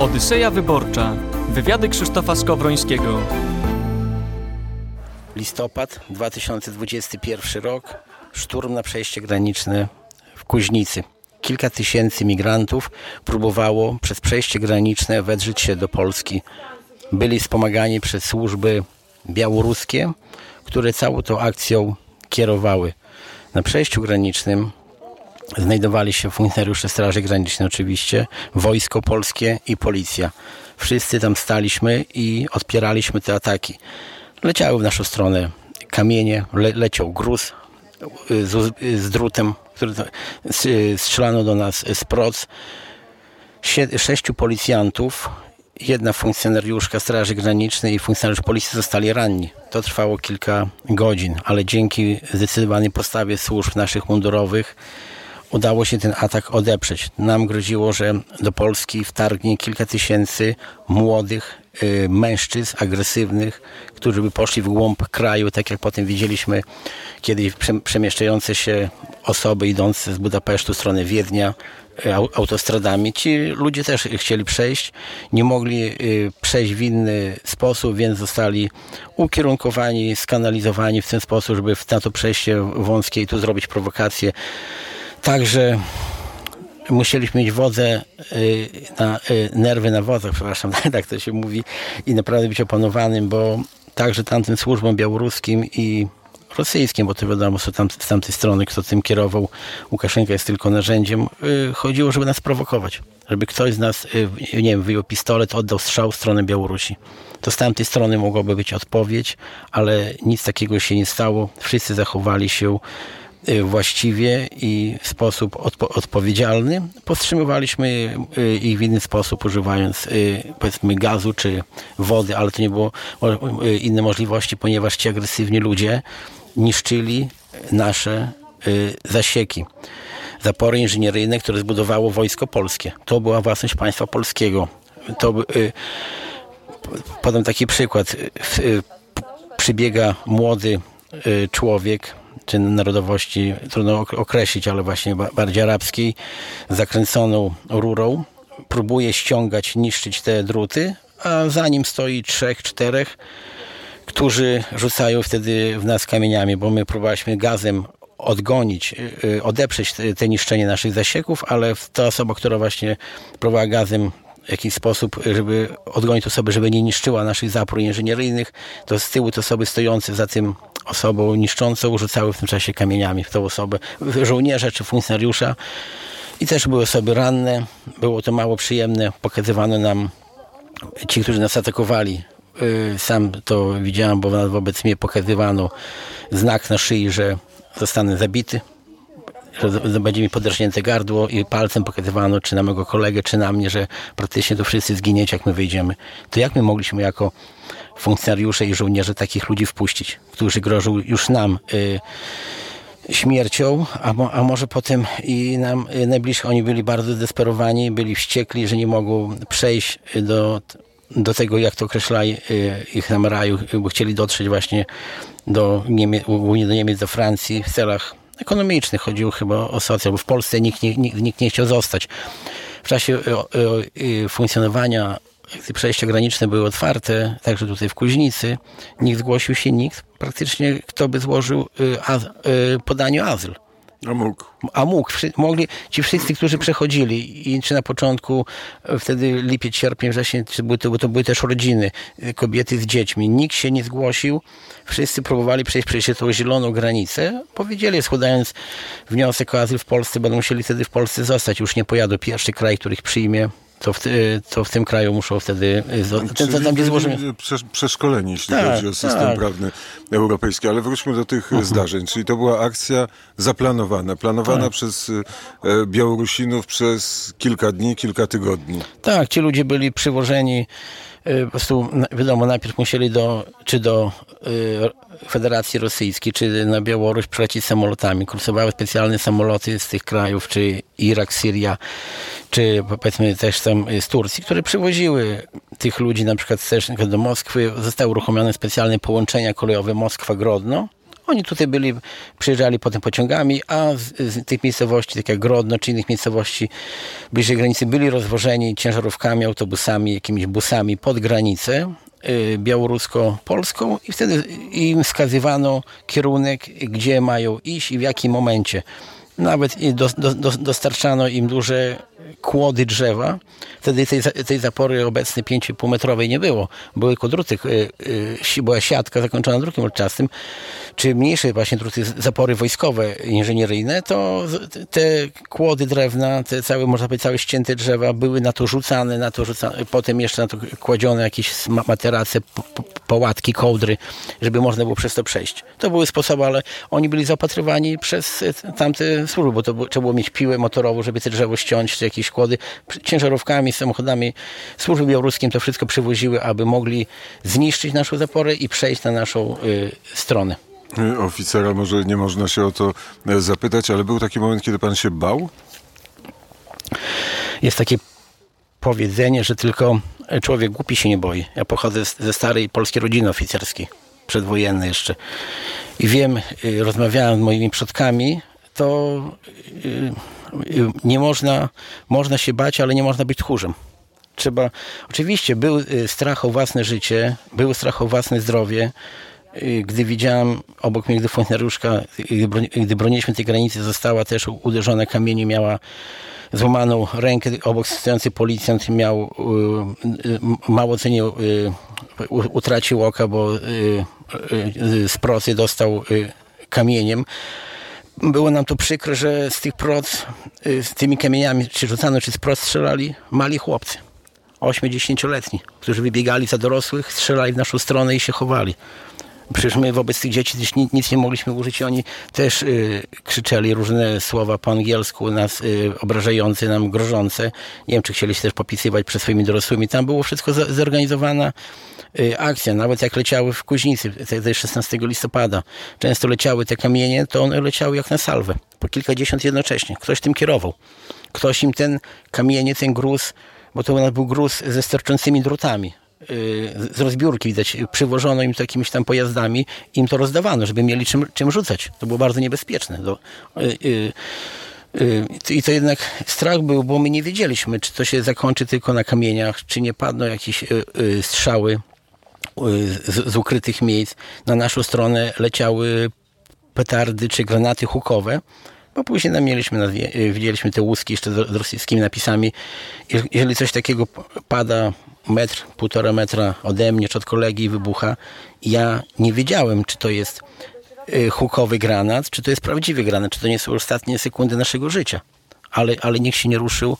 Odyseja Wyborcza. Wywiady Krzysztofa Skowrońskiego. Listopad 2021 rok. Szturm na przejście graniczne w Kuźnicy. Kilka tysięcy migrantów próbowało przez przejście graniczne wedrzeć się do Polski. Byli wspomagani przez służby białoruskie, które całą tą akcją kierowały. Na przejściu granicznym znajdowali się funkcjonariusze Straży Granicznej oczywiście, Wojsko Polskie i Policja. Wszyscy tam staliśmy i odpieraliśmy te ataki. Leciały w naszą stronę kamienie, le, leciał gruz y, z, z drutem, który strzelano do nas z proc. Sie, sześciu policjantów, jedna funkcjonariuszka Straży Granicznej i funkcjonariusz policji zostali ranni. To trwało kilka godzin, ale dzięki zdecydowanej postawie służb naszych mundurowych udało się ten atak odeprzeć. Nam groziło, że do Polski wtargnie kilka tysięcy młodych y, mężczyzn agresywnych, którzy by poszli w głąb kraju, tak jak potem widzieliśmy kiedyś przemieszczające się osoby idące z Budapesztu w stronę Wiednia y, autostradami. Ci ludzie też chcieli przejść, nie mogli y, przejść w inny sposób, więc zostali ukierunkowani, skanalizowani w ten sposób, żeby na to przejście wąskie i tu zrobić prowokację. Także musieliśmy mieć wodze, y, na, y, nerwy na wodzach, przepraszam, tak to się mówi, i naprawdę być opanowanym, bo także tamtym służbom białoruskim i rosyjskim, bo to wiadomo, są tam, z tamtej strony, kto tym kierował, Łukaszenka jest tylko narzędziem, y, chodziło, żeby nas prowokować. Żeby ktoś z nas, nie wiem, wyjął pistolet, oddał strzał w stronę Białorusi. To z tamtej strony mogłaby być odpowiedź, ale nic takiego się nie stało. Wszyscy zachowali się właściwie i w sposób odpo odpowiedzialny. Powstrzymywaliśmy y, ich w inny sposób, używając y, powiedzmy gazu czy wody, ale to nie było inne możliwości, ponieważ ci agresywni ludzie niszczyli nasze zasieki. Zapory inżynieryjne, które zbudowało Wojsko Polskie. To była własność państwa polskiego. To, podam taki przykład. Przybiega młody człowiek, czy narodowości, trudno określić, ale właśnie bardziej arabskiej, zakręconą rurą. Próbuje ściągać, niszczyć te druty, a za nim stoi trzech, czterech, którzy rzucają wtedy w nas kamieniami, bo my próbowaliśmy gazem odgonić, y, y, odeprzeć te niszczenie naszych zasieków, ale ta osoba, która właśnie próbowała gazem jakiś sposób, żeby odgonić osobę, żeby nie niszczyła naszych zapór inżynieryjnych, to z tyłu te osoby stojące za tym osobą niszczącą rzucały w tym czasie kamieniami w tą osobę, żołnierza czy funkcjonariusza. I też były osoby ranne. Było to mało przyjemne. Pokazywano nam ci, którzy nas atakowali. Y, sam to widziałem, bo wobec mnie pokazywano znak na szyi, że zostanę zabity będzie mi podrżnięte gardło i palcem pokazywano czy na mojego kolegę, czy na mnie, że praktycznie to wszyscy zginiecie, jak my wyjdziemy. To jak my mogliśmy jako funkcjonariusze i żołnierze takich ludzi wpuścić, którzy grożą już nam y, śmiercią, a, mo, a może potem i nam y, najbliżsi, oni byli bardzo desperowani, byli wściekli, że nie mogą przejść do, do tego, jak to określali y, ich nam raju, bo chcieli dotrzeć właśnie do Niemiec, głównie do Niemiec, do Francji w celach ekonomicznych. Chodziło chyba o socjal, bo w Polsce nikt nie, nikt, nikt nie chciał zostać. W czasie funkcjonowania gdy przejścia graniczne były otwarte, także tutaj w Kuźnicy, nikt zgłosił się nikt, praktycznie kto by złożył az, y, podaniu azyl. A mógł. A mógł. Mogli ci wszyscy, którzy przechodzili i czy na początku e, wtedy lipiec, sierpień, wrześniu, czy były to, to były też rodziny, e, kobiety z dziećmi. Nikt się nie zgłosił. Wszyscy próbowali przejść przejść tą zieloną granicę. Powiedzieli, składając wniosek o azyl w Polsce, będą musieli wtedy w Polsce zostać. Już nie pojadą. Pierwszy kraj, który ich przyjmie, to w, to w tym kraju muszą wtedy... Ten, tam, gdzie złożymy... Przeszkoleni, jeśli tak, chodzi o system tak. prawny europejski. Ale wróćmy do tych uh-huh. zdarzeń. Czyli to była akcja zaplanowana. Planowana tak. przez e, Białorusinów przez kilka dni, kilka tygodni. Tak, ci ludzie byli przywożeni po prostu, wiadomo, najpierw musieli do, czy do y, Federacji Rosyjskiej, czy na Białoruś przylecieć samolotami. Kursowały specjalne samoloty z tych krajów, czy Irak, Syria, czy powiedzmy też tam z Turcji, które przywoziły tych ludzi na przykład też do Moskwy. Zostały uruchomione specjalne połączenia kolejowe Moskwa-Grodno. Oni tutaj byli, przyjeżdżali potem pociągami, a z, z tych miejscowości, tak jak Grodno, czy innych miejscowości bliżej granicy, byli rozwożeni ciężarówkami, autobusami, jakimiś busami pod granicę y, białorusko-polską i wtedy im wskazywano kierunek, gdzie mają iść i w jakim momencie. Nawet do, do, do, dostarczano im duże kłody drzewa. Wtedy tej, tej zapory obecnej 5,5 metrowej nie było. Były tylko druty, y, y, była siatka zakończona drukiem olczastym, czy mniejsze właśnie druty, zapory wojskowe, inżynieryjne, to te kłody drewna, te całe, można powiedzieć, całe ścięte drzewa były na to rzucane, na to rzucane, potem jeszcze na to kładzione jakieś ma- materace, połatki, kołdry, żeby można było przez to przejść. To były sposoby, ale oni byli zaopatrywani przez e, tamte służby, bo to było, trzeba było mieć piłę motorową, żeby te drzewo ściąć, czy jakieś kłody. Ciężarówkami, samochodami służby białoruskim to wszystko przywoziły, aby mogli zniszczyć naszą zaporę i przejść na naszą y, stronę. Y, Oficera może nie można się o to e, zapytać, ale był taki moment, kiedy pan się bał? Jest takie powiedzenie, że tylko człowiek głupi się nie boi. Ja pochodzę ze starej polskiej rodziny oficerskiej, przedwojennej jeszcze. I wiem, y, rozmawiałem z moimi przodkami, to y, y, nie można, można się bać, ale nie można być tchórzem. Trzeba, oczywiście był strach o własne życie, był strach o własne zdrowie. Y, Gdy widziałem obok mnie, gdy funkcjonariuszka, gdy, broni, gdy broniliśmy tej granicy, została też uderzona kamieniem, miała złamaną rękę, obok stojący policjant miał y, y, mało co nie utracił oka, bo z procy dostał kamieniem. Było nam to przykro, że z tych proc, z tymi kamieniami, czy rzucano, czy z proc strzelali mali chłopcy. 8-10-letni, którzy wybiegali za dorosłych, strzelali w naszą stronę i się chowali. Przecież my wobec tych dzieci też nic, nic nie mogliśmy użyć oni też y, krzyczeli różne słowa po angielsku, nas y, obrażające, nam grożące. Nie wiem, czy chcieli się też popisywać przed swoimi dorosłymi. Tam było wszystko zorganizowana y, akcja. Nawet jak leciały w Kuźnicy, te, te 16 listopada, często leciały te kamienie, to one leciały jak na salwę. Po kilkadziesiąt jednocześnie. Ktoś tym kierował. Ktoś im ten kamienie, ten gruz, bo to był gruz ze sterczącymi drutami z rozbiórki widać, przywożono im to jakimiś tam pojazdami, im to rozdawano, żeby mieli czym, czym rzucać. To było bardzo niebezpieczne. Y, y, y, I to jednak strach był, bo my nie wiedzieliśmy, czy to się zakończy tylko na kamieniach, czy nie padną jakieś y, y, strzały y, z, z ukrytych miejsc. Na naszą stronę leciały petardy czy granaty hukowe, bo później nam mieliśmy, y, widzieliśmy te łuski jeszcze z rosyjskimi napisami. Je- Jeżeli coś takiego pada metr, półtora metra ode mnie czy od kolegi wybucha, ja nie wiedziałem, czy to jest y, hukowy granat, czy to jest prawdziwy granat, czy to nie są ostatnie sekundy naszego życia. Ale, ale nikt się nie ruszył,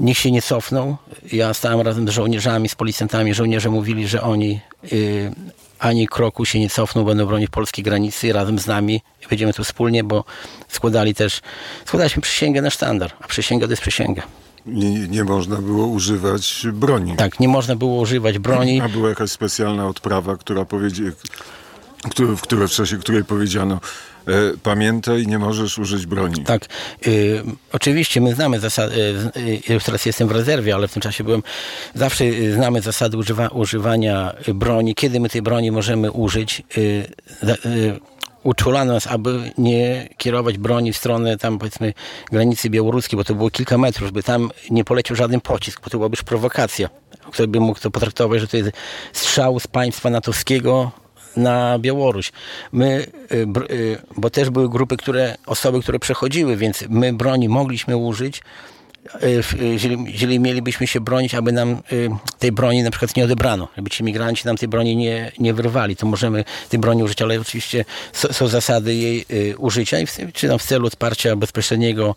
nikt się nie cofnął. Ja stałem razem z żołnierzami, z policjantami. Żołnierze mówili, że oni y, ani kroku się nie cofną, będą bronić polskiej granicy razem z nami. Będziemy tu wspólnie, bo składali też, składaliśmy przysięgę na sztandar, a przysięga to jest przysięga. Nie, nie można było używać broni. Tak, nie można było używać broni. A była jakaś specjalna odprawa, która powiedzie, który, w której, w czasie której powiedziano e, pamiętaj, nie możesz użyć broni. Tak, y, oczywiście my znamy zasady, y, y, już teraz jestem w rezerwie, ale w tym czasie byłem, zawsze y, znamy zasady używa, używania y, broni, kiedy my tej broni możemy użyć. Y, uczulano nas, aby nie kierować broni w stronę tam powiedzmy granicy białoruskiej, bo to było kilka metrów, żeby tam nie poleciał żaden pocisk, bo to byłaby już prowokacja. Ktoś by mógł to potraktować, że to jest strzał z państwa natowskiego na Białoruś. My, y, y, bo też były grupy, które, osoby, które przechodziły, więc my broni mogliśmy użyć, jeżeli, jeżeli mielibyśmy się bronić, aby nam y, tej broni na przykład nie odebrano, żeby ci migranci nam tej broni nie, nie wyrwali, to możemy tej broni użyć, ale oczywiście są, zasady jej użycia, i w, czy tam w celu wsparcia bezpośredniego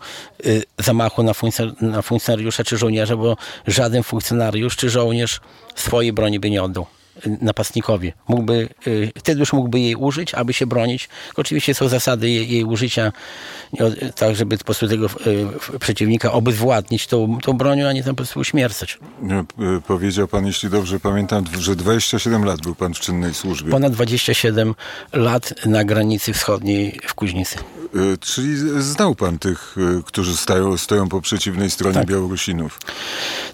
zamachu na, funkcjon- na funkcjonariusza czy żołnierza, bo żaden funkcjonariusz czy żołnierz swojej broni by nie oddał napastnikowi. Mógłby, y, wtedy już mógłby jej użyć, aby się bronić. Oczywiście są zasady jej, jej użycia, tak żeby po prostu tego y, przeciwnika obezwładnić tą, tą bronią, a nie tam po prostu uśmiercać. E, Powiedział pan, jeśli dobrze pamiętam, że 27 lat był pan w czynnej służbie. Ponad 27 lat na granicy wschodniej w Kuźnicy. Czyli znał pan tych, którzy stają, stoją po przeciwnej stronie tak. Białorusinów?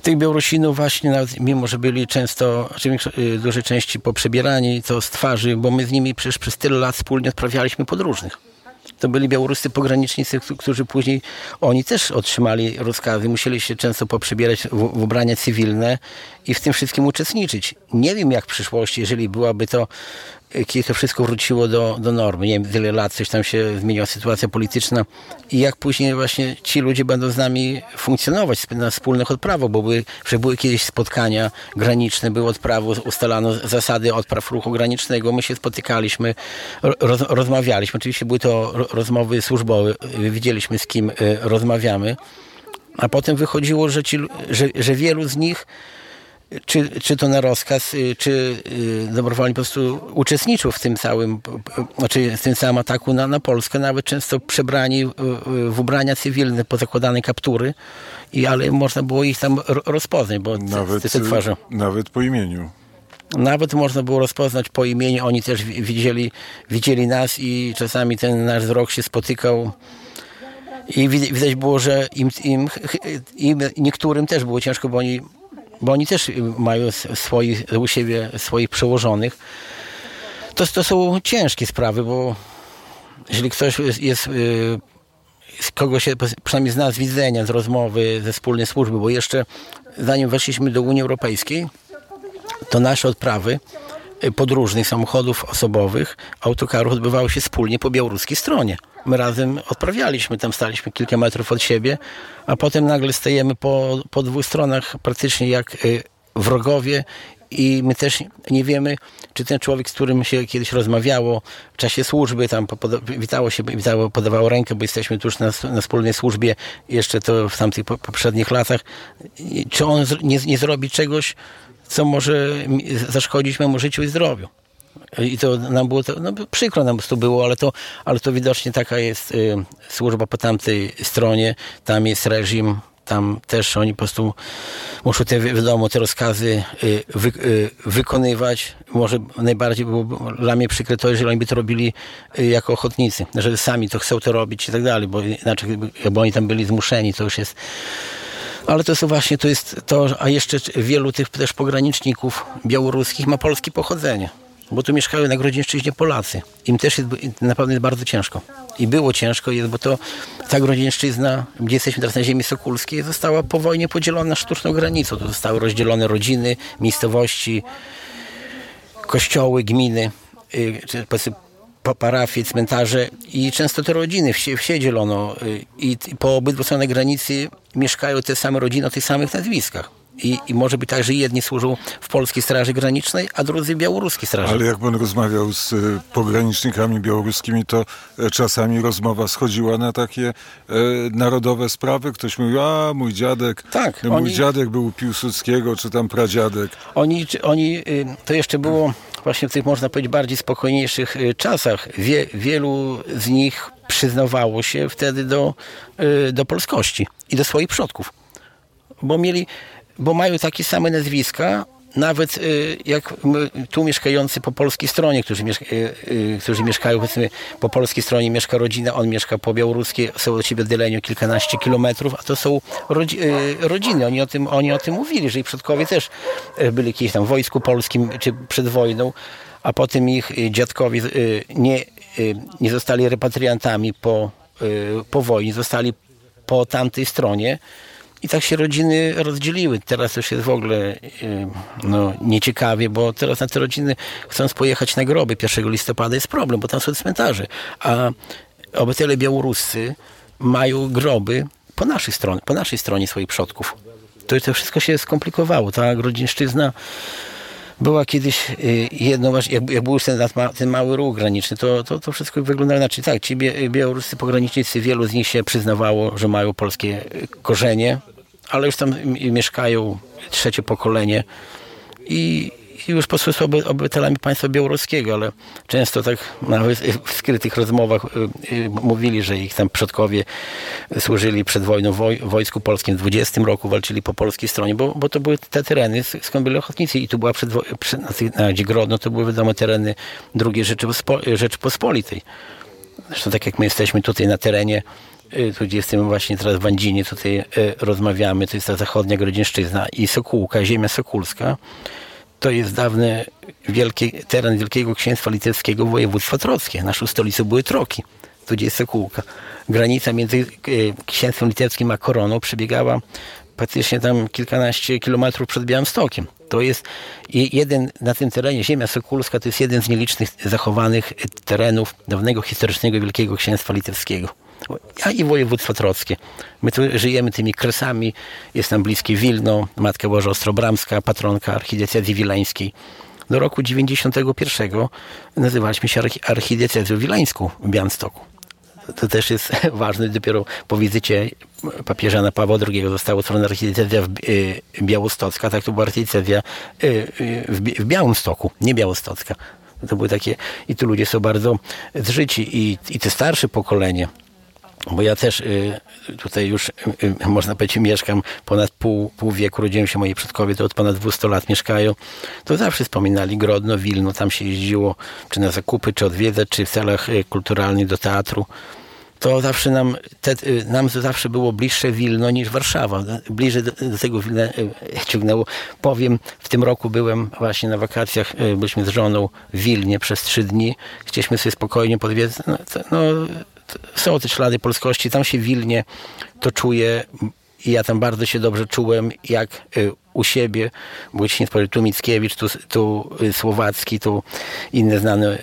Tych Białorusinów właśnie, nawet mimo że byli często, w dużej części poprzebierani, to z twarzy, bo my z nimi przecież przez tyle lat wspólnie odprawialiśmy podróżnych to byli białoruscy pogranicznicy, którzy później, oni też otrzymali rozkazy, musieli się często poprzebierać w, w ubrania cywilne i w tym wszystkim uczestniczyć. Nie wiem jak w przyszłości, jeżeli byłaby to kiedy to wszystko wróciło do, do normy. Nie wiem, tyle lat coś tam się zmieniła sytuacja polityczna i jak później właśnie ci ludzie będą z nami funkcjonować na wspólnych odprawach, bo były, że były kiedyś spotkania graniczne, były odprawy, ustalano zasady odpraw ruchu granicznego, my się spotykaliśmy, roz, rozmawialiśmy. Oczywiście były to rozmowy służbowe, widzieliśmy z kim e, rozmawiamy, a potem wychodziło, że, ci, że, że wielu z nich czy, czy to na rozkaz, y, czy y, dobrowolnie po prostu uczestniczył w tym całym, znaczy w tym całym ataku na, na Polskę, nawet często przebrani w ubrania cywilne, pozakładane kaptury, i, ale można było ich tam rozpoznać, bo nawet, te twarze. Nawet po imieniu. Nawet można było rozpoznać po imieniu, oni też widzieli, widzieli nas i czasami ten nasz wzrok się spotykał i widać było, że im, im, im niektórym też było ciężko, bo oni bo oni też mają swoich, u siebie swoich przełożonych. To, to są ciężkie sprawy, bo jeżeli ktoś jest, jest z kogoś, przynajmniej z nas widzenia, z rozmowy, ze wspólnej służby, bo jeszcze zanim weszliśmy do Unii Europejskiej, to nasze odprawy y, podróżnych samochodów osobowych, autokarów odbywały się wspólnie po białoruskiej stronie my razem odprawialiśmy, tam staliśmy kilka metrów od siebie, a potem nagle stajemy po, po dwóch stronach praktycznie jak y, wrogowie i my też nie wiemy, czy ten człowiek, z którym się kiedyś rozmawiało w czasie służby, tam witało się, witało, podawało rękę, bo jesteśmy tuż na, na wspólnej służbie, jeszcze to w tamtych poprzednich latach, czy on nie, nie zrobi czegoś, co może zaszkodzić memu życiu i zdrowiu. I to nam było, to, no, przykro nam to było, ale to, ale to widocznie taka jest y, służba po tamtej stronie. Tam jest reżim, tam też oni po prostu muszą te, wiadomo, te rozkazy y, wy, y, wykonywać. Może najbardziej było dla mnie przykre to, jeżeli oni by to robili y, jako ochotnicy, że sami to chcą to robić i tak dalej, bo inaczej jakby oni tam byli zmuszeni, to już jest ale to jest właśnie to jest to, a jeszcze wielu tych też pograniczników białoruskich ma polskie pochodzenie bo tu mieszkają na Grodzieńszczyźnie Polacy. Im też jest, naprawdę jest bardzo ciężko. I było ciężko, bo to ta Grodzieńszczyzna, gdzie jesteśmy teraz na ziemi sokulskiej, została po wojnie podzielona sztuczną granicą. To zostały rozdzielone rodziny, miejscowości, kościoły, gminy, czy parafie, cmentarze i często te rodziny wsie, wsie dzielono y, i po obydwu stronach granicy mieszkają te same rodziny o tych samych nazwiskach. I, I, może być tak, że jedni służą w Polskiej Straży Granicznej, a drudzy w Białoruskiej Straży. Ale jak pan rozmawiał z y, pogranicznikami białoruskimi, to e, czasami rozmowa schodziła na takie e, narodowe sprawy. Ktoś mówił, a mój dziadek, tak, mój oni, dziadek był Piłsudskiego, czy tam pradziadek. Oni, oni y, to jeszcze było właśnie w tych, można powiedzieć, bardziej spokojniejszych y, czasach. Wie, wielu z nich przyznawało się wtedy do, y, do polskości i do swoich przodków. Bo mieli bo mają takie same nazwiska, nawet y, jak tu mieszkający po polskiej stronie, którzy, mieszka, y, y, którzy mieszkają powiedzmy po polskiej stronie mieszka rodzina, on mieszka po białoruskiej, są od siebie oddaleniu kilkanaście kilometrów, a to są rodzi, rodziny. Oni o, tym, oni o tym mówili, że ich przodkowie też byli kiedyś tam w wojsku polskim czy przed wojną, a potem ich dziadkowie nie, nie zostali repatriantami po, po wojnie, zostali po tamtej stronie i tak się rodziny rozdzieliły. Teraz już jest w ogóle y, no, nieciekawie, bo teraz na te rodziny chcąc pojechać na groby 1 listopada jest problem, bo tam są cmentarze. A obywatele białoruscy mają groby po naszej stronie, po naszej stronie swoich przodków. To, to wszystko się skomplikowało. Ta grodzińszczyzna była kiedyś y, jedną, jak, jak był ten, ten mały ruch graniczny, to, to, to wszystko wyglądało inaczej. Tak, ci białoruscy pogranicznicy, wielu z nich się przyznawało, że mają polskie korzenie, ale już tam mieszkają trzecie pokolenie i już po prostu są obywatelami państwa białoruskiego, ale często tak nawet w skrytych rozmowach y, y, mówili, że ich tam przodkowie służyli przed wojną w Wojsku Polskim w 20 roku, walczyli po polskiej stronie, bo, bo to były te tereny, skąd byli ochotnicy i tu była przed, przed na, gdzie Grodno, to były wiadomo tereny II Rzeczypospolitej. Zresztą tak jak my jesteśmy tutaj na terenie, y, tu gdzie jestem właśnie teraz w Wandzinie, tutaj rozmawiamy, to jest ta zachodnia Grodzieńszczyzna i Sokółka, ziemia sokulska, to jest dawny wielki, teren Wielkiego Księstwa Litewskiego województwa trockie. Naszą stolicą były Troki, tu jest Sokółka. Granica między y, Księstwem Litewskim a Koroną przebiegała praktycznie tam kilkanaście kilometrów przed Białymstokiem. To jest jeden na tym terenie, ziemia sokulska, to jest jeden z nielicznych zachowanych terenów dawnego historycznego Wielkiego Księstwa Litewskiego. A i województwo trockie. My tu żyjemy tymi kresami, jest nam bliskie Wilno, Matka Boża Ostrobramska, patronka archidiecezji wileńskiej. Do roku 91 nazywaliśmy się archidiecezją wileńską w Białymstoku to też jest ważne. Dopiero po wizycie papieża Jana Pawła II została utworzona archidiecezja y, białostocka, tak to była archidiecezja y, y, w Białymstoku, nie białostocka. To były takie, i tu ludzie są bardzo zżyci i, i te starsze pokolenie, bo ja też tutaj już, można powiedzieć, mieszkam ponad pół, pół wieku, rodziłem się moi przodkowie, to od ponad 200 lat mieszkają, to zawsze wspominali Grodno, Wilno, tam się jeździło, czy na zakupy, czy odwiedzać, czy w celach kulturalnych do teatru to zawsze nam, te, y, nam zawsze było bliższe Wilno niż Warszawa. Bliżej do, do tego Wilna y, ciągnęło. Powiem, w tym roku byłem właśnie na wakacjach, y, byliśmy z żoną w Wilnie przez trzy dni. Chcieliśmy sobie spokojnie podwiedzać. No, no, są te ślady polskości. Tam się Wilnie to czuję i ja tam bardzo się dobrze czułem, jak u siebie, nie tu Mickiewicz, tu, tu Słowacki, tu inne znane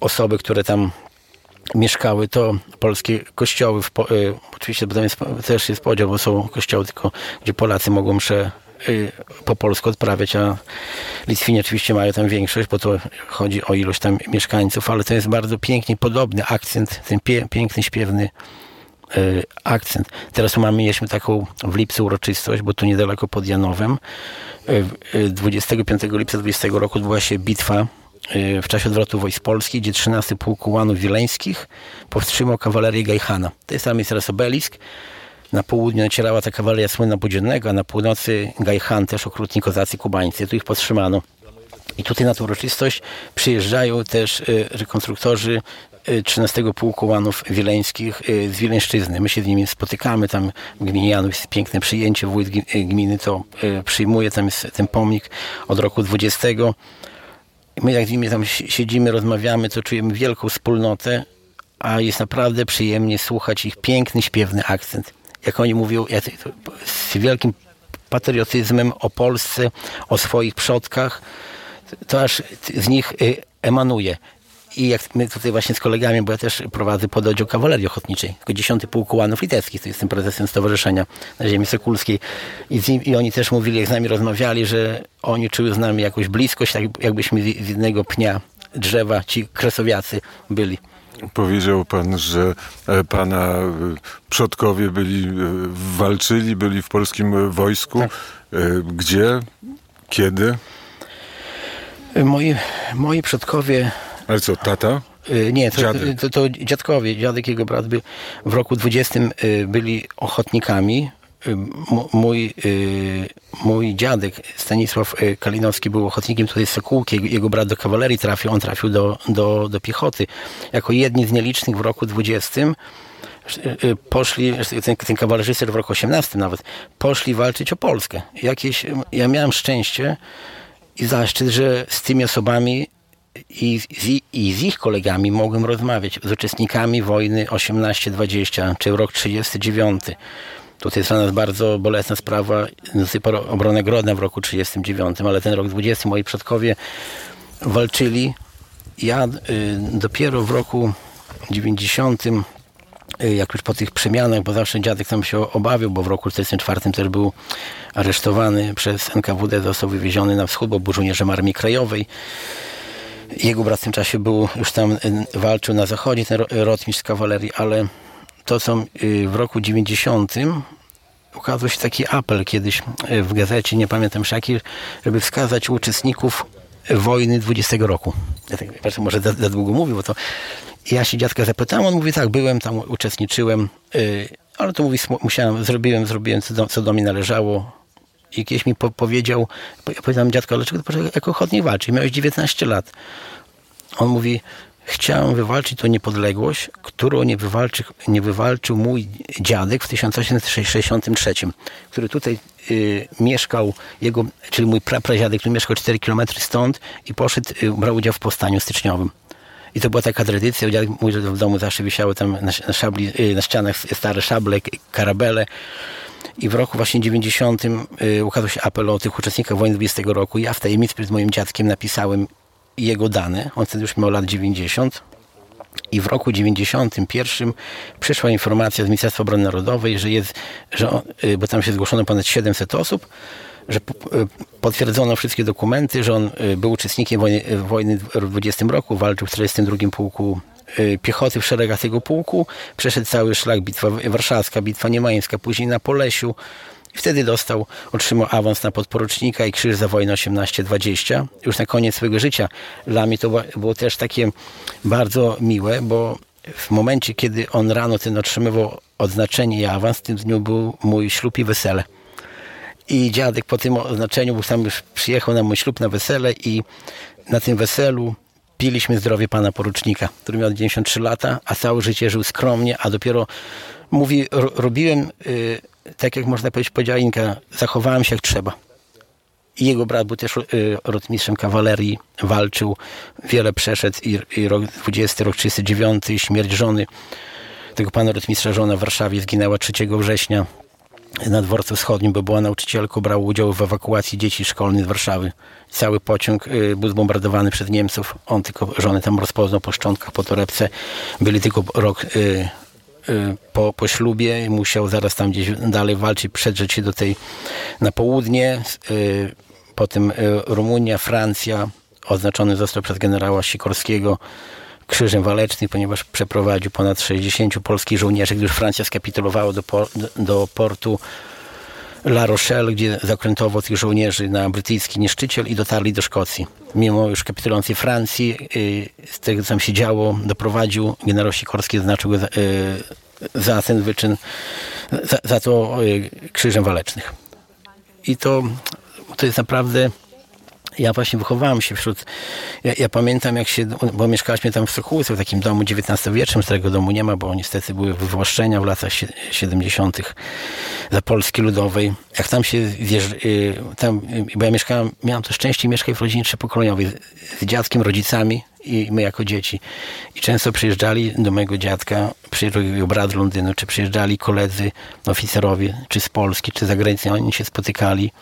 osoby, które tam mieszkały, to polskie kościoły, w, y, oczywiście potem jest, też jest podział, bo są kościoły tylko, gdzie Polacy mogą msze y, po polsku odprawiać, a Litwini oczywiście mają tam większość, bo to chodzi o ilość tam mieszkańców, ale to jest bardzo pięknie podobny akcent, ten pie, piękny, śpiewny y, akcent. Teraz mamy, mieliśmy taką w lipcu uroczystość, bo tu niedaleko pod Janowem. 25 lipca 20 roku odbyła się bitwa Y, w czasie odwrotu wojsk polskich, gdzie 13 Pułk Ułanów Wileńskich powstrzymał kawalerię Gajhana. To jest tam jest teraz obelisk. Na południu nacierała ta kawaleria słynna podziemnego, a na północy Gajhan, też okrutni kozacy kubańscy. Tu ich powstrzymano. I tutaj na tę uroczystość przyjeżdżają też y, rekonstruktorzy 13 y, Pułku Łanów Wileńskich z Wileńszczyzny. My się z nimi spotykamy, tam w gminie Janów jest piękne przyjęcie, wójt gminy to przyjmuje, tam jest ten pomnik od roku 20 my jak z nimi tam siedzimy, rozmawiamy, to czujemy wielką wspólnotę, a jest naprawdę przyjemnie słuchać ich piękny, śpiewny akcent. Jak oni mówią z wielkim patriotyzmem o Polsce, o swoich przodkach, to aż z nich y, emanuje. I jak my tutaj właśnie z kolegami, bo ja też prowadzę pododdział kawalerii ochotniczej, tylko 10 Pułku Łanów Litewskich, to jestem prezesem Stowarzyszenia na Ziemi Sokulskiej. I, nim, I, oni też mówili, jak z nami rozmawiali, że oni czuły z nami jakąś bliskość, tak jakbyśmy z jednego pnia drzewa ci kresowiacy byli. Powiedział pan, że e, pana e, przodkowie byli, e, walczyli, byli w polskim wojsku. Tak. Gdzie? Kiedy? Moi, moi przodkowie ale co, tata? Nie, to, to, to, dziadkowie, dziadek i jego brat by w roku 20 y, byli ochotnikami. Y, mój, mój dziadek Stanisław Kalinowski był ochotnikiem tutaj z Sokółki, jego brat do kawalerii trafił, on trafił do, do, do piechoty. Jako jedni z nielicznych w roku 20 poszli, ten, ten kawalerzyster w roku 18 nawet, poszli walczyć o Polskę. Jakieś, ja miałem szczęście i zaszczyt, że z tymi osobami i z, i z ich kolegami mogłem rozmawiać, z uczestnikami wojny 18-20 czy rok 39. Tutaj jest dla nas bardzo bolesna sprawa obrony Grodna w roku 39, ale ten rok 20 moi przodkowie walczyli. Ja y, dopiero w roku 90 y, jak już po tych przemianach, bo zawsze dziadek tam się obawiał, bo w roku 1944 też był aresztowany przez NKWD, został wywieziony na wschód, bo był żołnierzem Armii Krajowej. Jego brat w tym czasie był, już tam y, walczył na zachodzie, ten rotmistrz kawalerii, ale to co y, w roku 90 ukazał się taki apel kiedyś y, w gazecie, nie pamiętam jaki, żeby wskazać uczestników wojny 20 roku. Ja tak, może za, za długo mówię, bo to ja się dziadka zapytałem, on mówi tak, byłem tam, uczestniczyłem, ale to mówi, musiałem, zrobiłem, zrobiłem co do, co do mnie należało, i kiedyś mi po powiedział, ja powiedziałem, dziadko, dlaczego ty jako ochotnik walczy? Miałeś 19 lat. On mówi, chciałem wywalczyć tą niepodległość, którą nie, wywalczy, nie wywalczył mój dziadek w 1863, który tutaj y, mieszkał, jego, czyli mój prapradziadek, który mieszkał 4 km stąd i poszedł, y, brał udział w powstaniu styczniowym. I to była taka tradycja, dziadek mój w domu zawsze wisiały tam na, na, szabli, y, na ścianach stare szable, karabele. I w roku właśnie 90 y, ukazał się apel o tych uczestnikach wojny 20 roku. Ja w tajemnicy przed moim dziadkiem napisałem jego dane. On wtedy już miał lat 90. I w roku 91 przyszła informacja z Ministerstwa Obrony Narodowej, że jest, że y, bo tam się zgłoszono ponad 700 osób, że y, potwierdzono wszystkie dokumenty, że on y, był uczestnikiem wojny, wojny w 20 roku, walczył w 42 pułku piechoty w szeregach tego pułku, przeszedł cały szlak, bitwa warszawska, bitwa niemańska, później na Polesiu, i wtedy dostał, otrzymał awans na podporucznika i krzyż za wojnę 18-20. Już na koniec swojego życia. Dla mnie to było też takie bardzo miłe, bo w momencie, kiedy on rano ten otrzymywał odznaczenie i awans, w tym dniu był mój ślub i wesele. I dziadek po tym oznaczeniu, bo sam już przyjechał na mój ślub na wesele i na tym weselu piliśmy zdrowie pana porucznika, który miał 93 lata, a całe życie żył skromnie, a dopiero mówi, robiłem y, tak jak można powiedzieć, powiedziała Inka, zachowałem się jak trzeba. I jego brat był też y, rotmistrzem kawalerii, walczył, wiele przeszedł i, i rok 20, rok 39, śmierć żony tego pana rotmistrza, żona w Warszawie zginęła 3 września na dworcu wschodnim, bo była nauczycielką, brał udział w ewakuacji dzieci szkolnych z Warszawy. Cały pociąg y, był zbombardowany przez Niemców. On tylko żonę tam rozpoznał po szczątkach, po torebce. Byli tylko rok Y, po, po ślubie musiał zaraz tam gdzieś dalej walczyć, przedrzeć się do tej na południe. Y, potem y, Rumunia, Francja, oznaczony został przez generała Sikorskiego krzyżem walecznym, ponieważ przeprowadził ponad 60 polskich żołnierzy, gdyż Francja skapitulowała do, do portu La Rochelle, gdzie zakrętował tych żołnierzy na brytyjski niszczyciel i dotarli do Szkocji. Mimo już kapitulacji Francji, y, z tego co tam się działo, doprowadził, generał Sikorski zaznaczył go za, y, za ten wyczyn, za, za to y, krzyżem walecznych. I to, to jest naprawdę ja właśnie wychowałem się wśród, ja, ja, pamiętam jak się, bo mieszkaliśmy tam w Sokółce, w takim domu XIX-wiecznym, którego domu nie ma, bo niestety były wywłaszczenia w latach 70. za Polski Ludowej. Jak tam się y, tam, y, bo ja mieszkałem, miałem to szczęście mieszkać w rodzinie trzypokoleniowej z dziadkiem, rodzicami i my jako dzieci. I często przyjeżdżali do mojego dziadka, przyjeżdżał jego brat z Londynu, czy przyjeżdżali koledzy oficerowie, czy z Polski, czy z zagranicy, oni się spotykali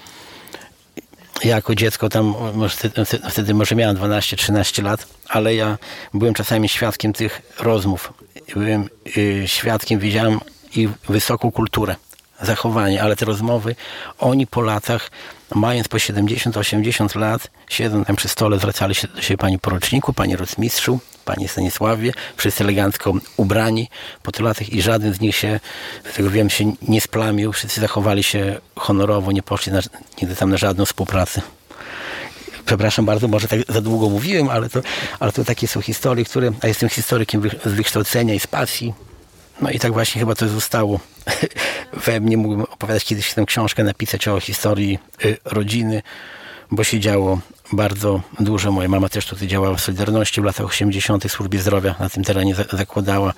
ja jako dziecko tam, wtedy, wtedy może miałem 12-13 lat, ale ja byłem czasami świadkiem tych rozmów. Byłem y, świadkiem, widziałem ich wysoką kulturę, zachowanie, ale te rozmowy, oni po latach mając po 70-80 lat, siedząc tam przy stole, zwracali się do siebie pani poruczniku, pani rotmistrzu, pani Stanisławie, wszyscy elegancko ubrani po tylu latach i żaden z nich się, z tego wiem, się nie splamił, wszyscy zachowali się honorowo, nie poszli na, nigdy tam na żadną współpracę. Przepraszam bardzo, może tak za długo mówiłem, ale to, ale to takie są historie, które, a jestem historykiem z wykształcenia i z pasji, no i tak właśnie chyba to zostało we mnie. Mógłbym opowiadać kiedyś tę książkę, napisać o historii y, rodziny, bo się działo bardzo dużo. Moja mama też tutaj działała w Solidarności w latach 80. w służbie zdrowia na tym terenie zakładała.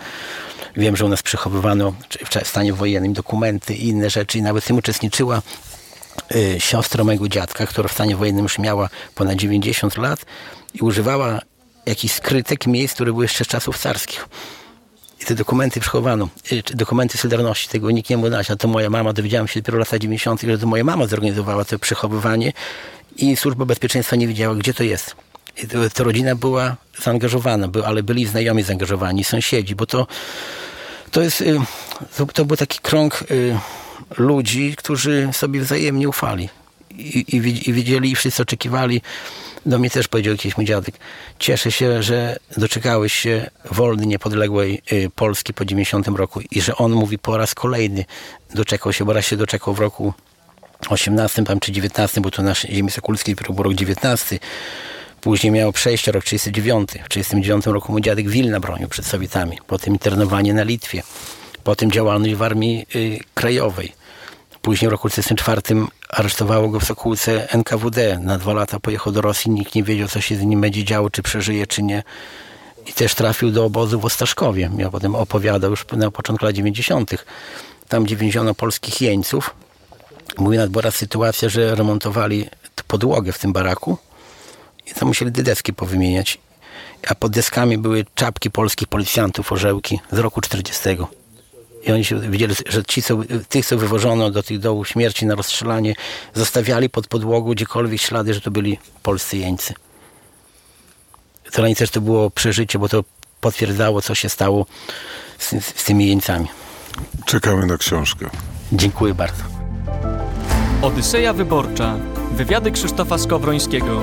Wiem, że u nas przechowywano w stanie wojennym dokumenty i inne rzeczy i nawet w tym uczestniczyła y, siostra mojego dziadka, która w stanie wojennym już miała ponad 90 lat i używała jakichś skrytek miejsc, które były jeszcze z czasów carskich. I te dokumenty przechowano, y, dokumenty Solidarności, tego nikt nie mógł dać, a to moja mama, dowiedziałam się dopiero w latach 90., że to moja mama zorganizowała to przechowywanie i Służba Bezpieczeństwa nie wiedziała, gdzie to jest. To, to rodzina była zaangażowana, ale byli znajomi zaangażowani, sąsiedzi, bo to, to jest, y, to, to był taki krąg y, ludzi, którzy sobie wzajemnie ufali i, i, i widzieli i wszyscy oczekiwali do mnie też powiedział jakiś mój dziadek. Cieszę się, że doczekałeś się wolnej, niepodległej y, Polski po 90 roku i że on mówi po raz kolejny doczekał się, bo raz się doczekał w roku 18 tam, czy 19, bo to nasz ziemi Sokulskiej był rok 19. Później miał przejście rok 39. W 39 roku mój dziadek Wilna bronił przed Sowietami. Potem internowanie na Litwie. Potem działalność w Armii y, Krajowej. Później w roku 1934 aresztowało go w Sokółce NKWD. Na dwa lata pojechał do Rosji, nikt nie wiedział, co się z nim będzie działo, czy przeżyje, czy nie. I też trafił do obozu w Ostaszkowie. Ja potem opowiadał już na początku lat 90. Tam, gdzie więziono polskich jeńców. Mówi nadbora sytuacja, że remontowali podłogę w tym baraku i tam musieli deski powymieniać. A pod deskami były czapki polskich policjantów, orzełki z roku 40. I oni się widzieli, że ci, co, tych, co wywożono do tych dołów śmierci na rozstrzelanie, zostawiali pod podłogą gdziekolwiek ślady, że to byli polscy jeńcy. To dla nich też to było przeżycie, bo to potwierdzało, co się stało z, z tymi jeńcami. Czekamy na książkę. Dziękuję bardzo. Odyseja Wyborcza. Wywiady Krzysztofa Skowrońskiego.